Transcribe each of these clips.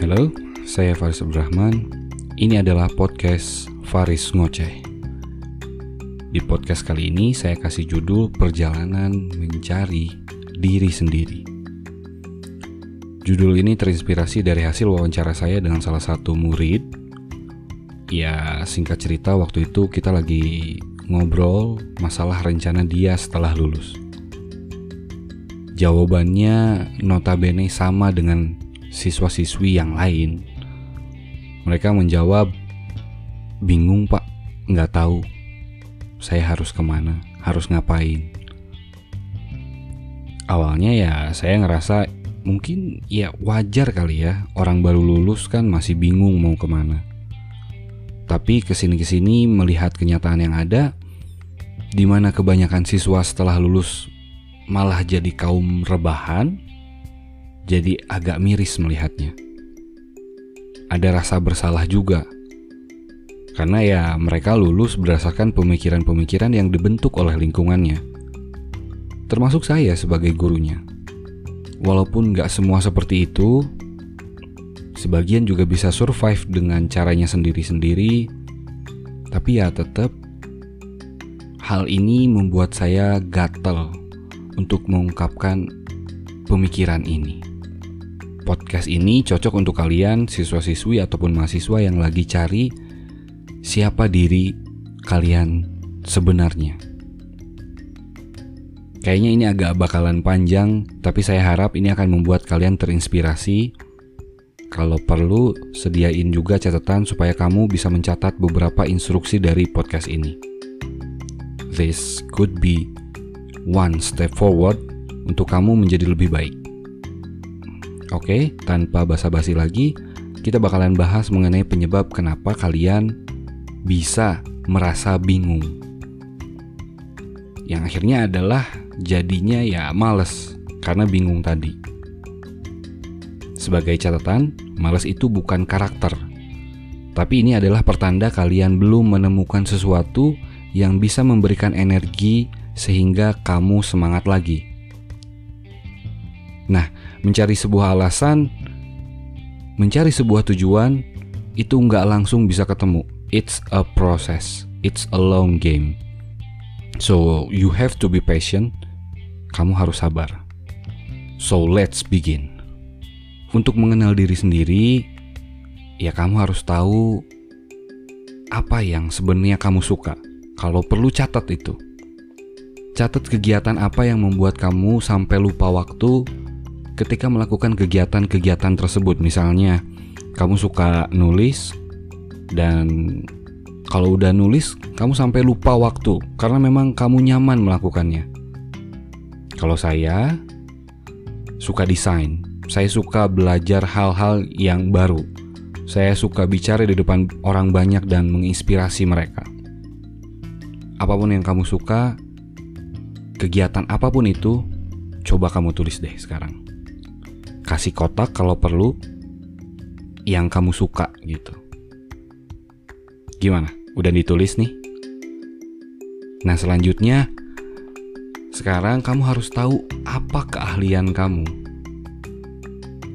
Halo, saya Faris Abdurrahman. Ini adalah podcast Faris Ngoceh. Di podcast kali ini saya kasih judul Perjalanan Mencari Diri Sendiri. Judul ini terinspirasi dari hasil wawancara saya dengan salah satu murid. Ya, singkat cerita waktu itu kita lagi ngobrol masalah rencana dia setelah lulus. Jawabannya notabene sama dengan siswa-siswi yang lain. Mereka menjawab, bingung pak, nggak tahu. Saya harus ke mana, harus ngapain. Awalnya ya saya ngerasa mungkin ya wajar kali ya orang baru lulus kan masih bingung mau ke mana. Tapi ke sini-kesini melihat kenyataan yang ada, di mana kebanyakan siswa setelah lulus malah jadi kaum rebahan, jadi agak miris melihatnya. Ada rasa bersalah juga. Karena ya mereka lulus berdasarkan pemikiran-pemikiran yang dibentuk oleh lingkungannya. Termasuk saya sebagai gurunya. Walaupun gak semua seperti itu, sebagian juga bisa survive dengan caranya sendiri-sendiri, tapi ya tetap hal ini membuat saya gatel untuk mengungkapkan pemikiran ini. Podcast ini cocok untuk kalian siswa-siswi ataupun mahasiswa yang lagi cari siapa diri kalian sebenarnya. Kayaknya ini agak bakalan panjang, tapi saya harap ini akan membuat kalian terinspirasi. Kalau perlu, sediain juga catatan supaya kamu bisa mencatat beberapa instruksi dari podcast ini. This could be one step forward untuk kamu menjadi lebih baik. Oke, tanpa basa-basi lagi, kita bakalan bahas mengenai penyebab kenapa kalian bisa merasa bingung. Yang akhirnya adalah jadinya ya males karena bingung tadi. Sebagai catatan, males itu bukan karakter. Tapi ini adalah pertanda kalian belum menemukan sesuatu yang bisa memberikan energi sehingga kamu semangat lagi. Nah, mencari sebuah alasan, mencari sebuah tujuan, itu nggak langsung bisa ketemu. It's a process. It's a long game. So, you have to be patient. Kamu harus sabar. So, let's begin. Untuk mengenal diri sendiri, ya kamu harus tahu apa yang sebenarnya kamu suka. Kalau perlu catat itu. Catat kegiatan apa yang membuat kamu sampai lupa waktu ketika melakukan kegiatan-kegiatan tersebut. Misalnya, kamu suka nulis dan kalau udah nulis, kamu sampai lupa waktu karena memang kamu nyaman melakukannya. Kalau saya suka desain, saya suka belajar hal-hal yang baru. Saya suka bicara di depan orang banyak dan menginspirasi mereka. Apa pun yang kamu suka, kegiatan apa pun itu, coba kamu tulis deh sekarang kasih kotak kalau perlu yang kamu suka gitu. Gimana? Udah ditulis nih? Nah, selanjutnya sekarang kamu harus tahu apa keahlian kamu.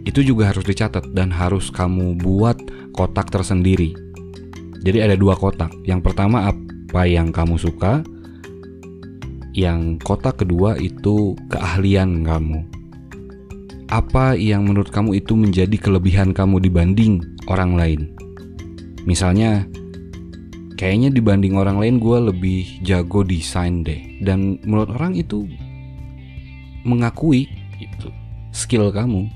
Itu juga harus dicatat dan harus kamu buat kotak tersendiri. Jadi ada dua kotak. Yang pertama apa yang kamu suka, yang kotak kedua itu keahlian kamu apa yang menurut kamu itu menjadi kelebihan kamu dibanding orang lain? Misalnya, kayaknya dibanding orang lain gue lebih jago desain deh. Dan menurut orang itu mengakui itu skill kamu.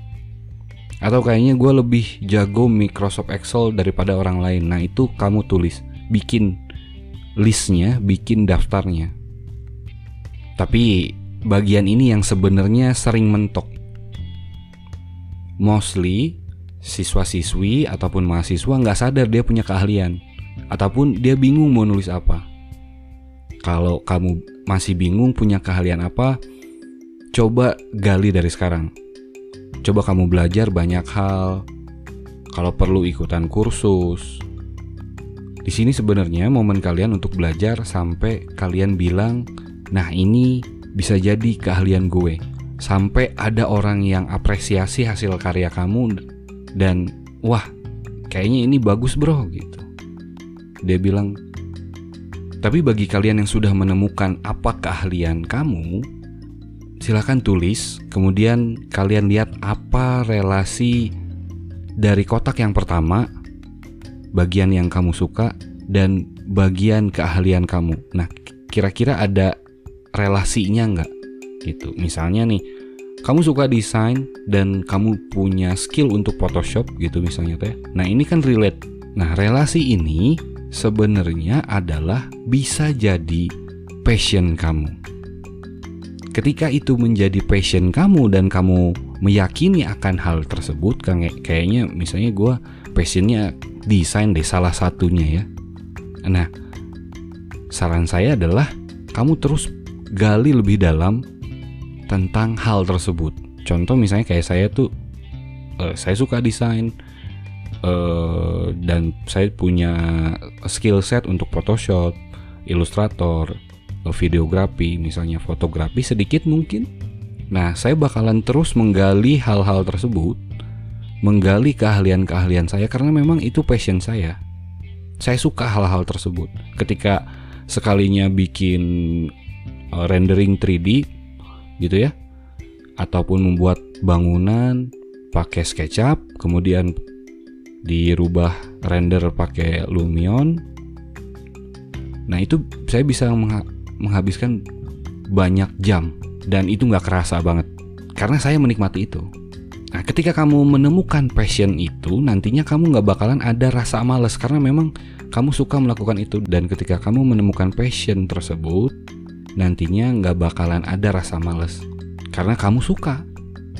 Atau kayaknya gue lebih jago Microsoft Excel daripada orang lain. Nah itu kamu tulis, bikin listnya, bikin daftarnya. Tapi bagian ini yang sebenarnya sering mentok mostly siswa-siswi ataupun mahasiswa nggak sadar dia punya keahlian ataupun dia bingung mau nulis apa. Kalau kamu masih bingung punya keahlian apa, coba gali dari sekarang. Coba kamu belajar banyak hal. Kalau perlu ikutan kursus. Di sini sebenarnya momen kalian untuk belajar sampai kalian bilang, "Nah, ini bisa jadi keahlian gue." Sampai ada orang yang apresiasi hasil karya kamu dan wah kayaknya ini bagus bro gitu. Dia bilang tapi bagi kalian yang sudah menemukan apa keahlian kamu silahkan tulis kemudian kalian lihat apa relasi dari kotak yang pertama bagian yang kamu suka dan bagian keahlian kamu. Nah kira-kira ada relasinya nggak gitu misalnya nih kamu suka desain dan kamu punya skill untuk Photoshop gitu misalnya teh. Nah, ini kan relate. Nah, relasi ini sebenarnya adalah bisa jadi passion kamu. Ketika itu menjadi passion kamu dan kamu meyakini akan hal tersebut, kayak kayaknya misalnya gue passionnya desain deh salah satunya ya. Nah, saran saya adalah kamu terus gali lebih dalam tentang hal tersebut. Contoh misalnya kayak saya tuh, uh, saya suka desain uh, dan saya punya skill set untuk Photoshop, Illustrator, uh, videografi, misalnya fotografi sedikit mungkin. Nah, saya bakalan terus menggali hal-hal tersebut, menggali keahlian-keahlian saya karena memang itu passion saya. Saya suka hal-hal tersebut. Ketika sekalinya bikin rendering 3D gitu ya. Ataupun membuat bangunan pakai SketchUp kemudian dirubah render pakai Lumion. Nah itu saya bisa menghabiskan banyak jam dan itu nggak kerasa banget karena saya menikmati itu. Nah ketika kamu menemukan passion itu nantinya kamu nggak bakalan ada rasa males karena memang kamu suka melakukan itu. Dan ketika kamu menemukan passion tersebut nantinya nggak bakalan ada rasa males karena kamu suka.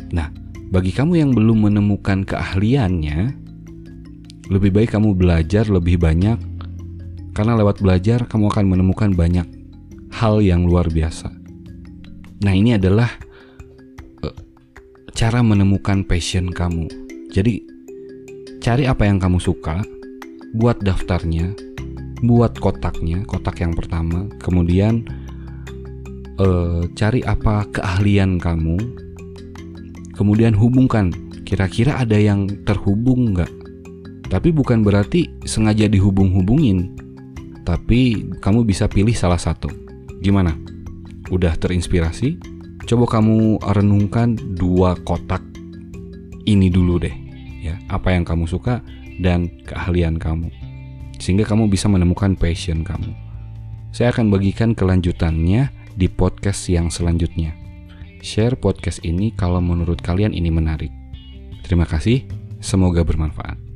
Nah, bagi kamu yang belum menemukan keahliannya, lebih baik kamu belajar lebih banyak karena lewat belajar kamu akan menemukan banyak hal yang luar biasa. Nah, ini adalah uh, cara menemukan passion kamu. Jadi, cari apa yang kamu suka, buat daftarnya, buat kotaknya, kotak yang pertama, kemudian uh, cari apa keahlian kamu, kemudian hubungkan. Kira-kira ada yang terhubung nggak? Tapi bukan berarti sengaja dihubung-hubungin. Tapi kamu bisa pilih salah satu. Gimana? Udah terinspirasi? Coba kamu renungkan dua kotak ini dulu deh. Ya, apa yang kamu suka dan keahlian kamu. Sehingga kamu bisa menemukan passion kamu. Saya akan bagikan kelanjutannya di podcast yang selanjutnya. Share podcast ini kalau menurut kalian ini menarik. Terima kasih, semoga bermanfaat.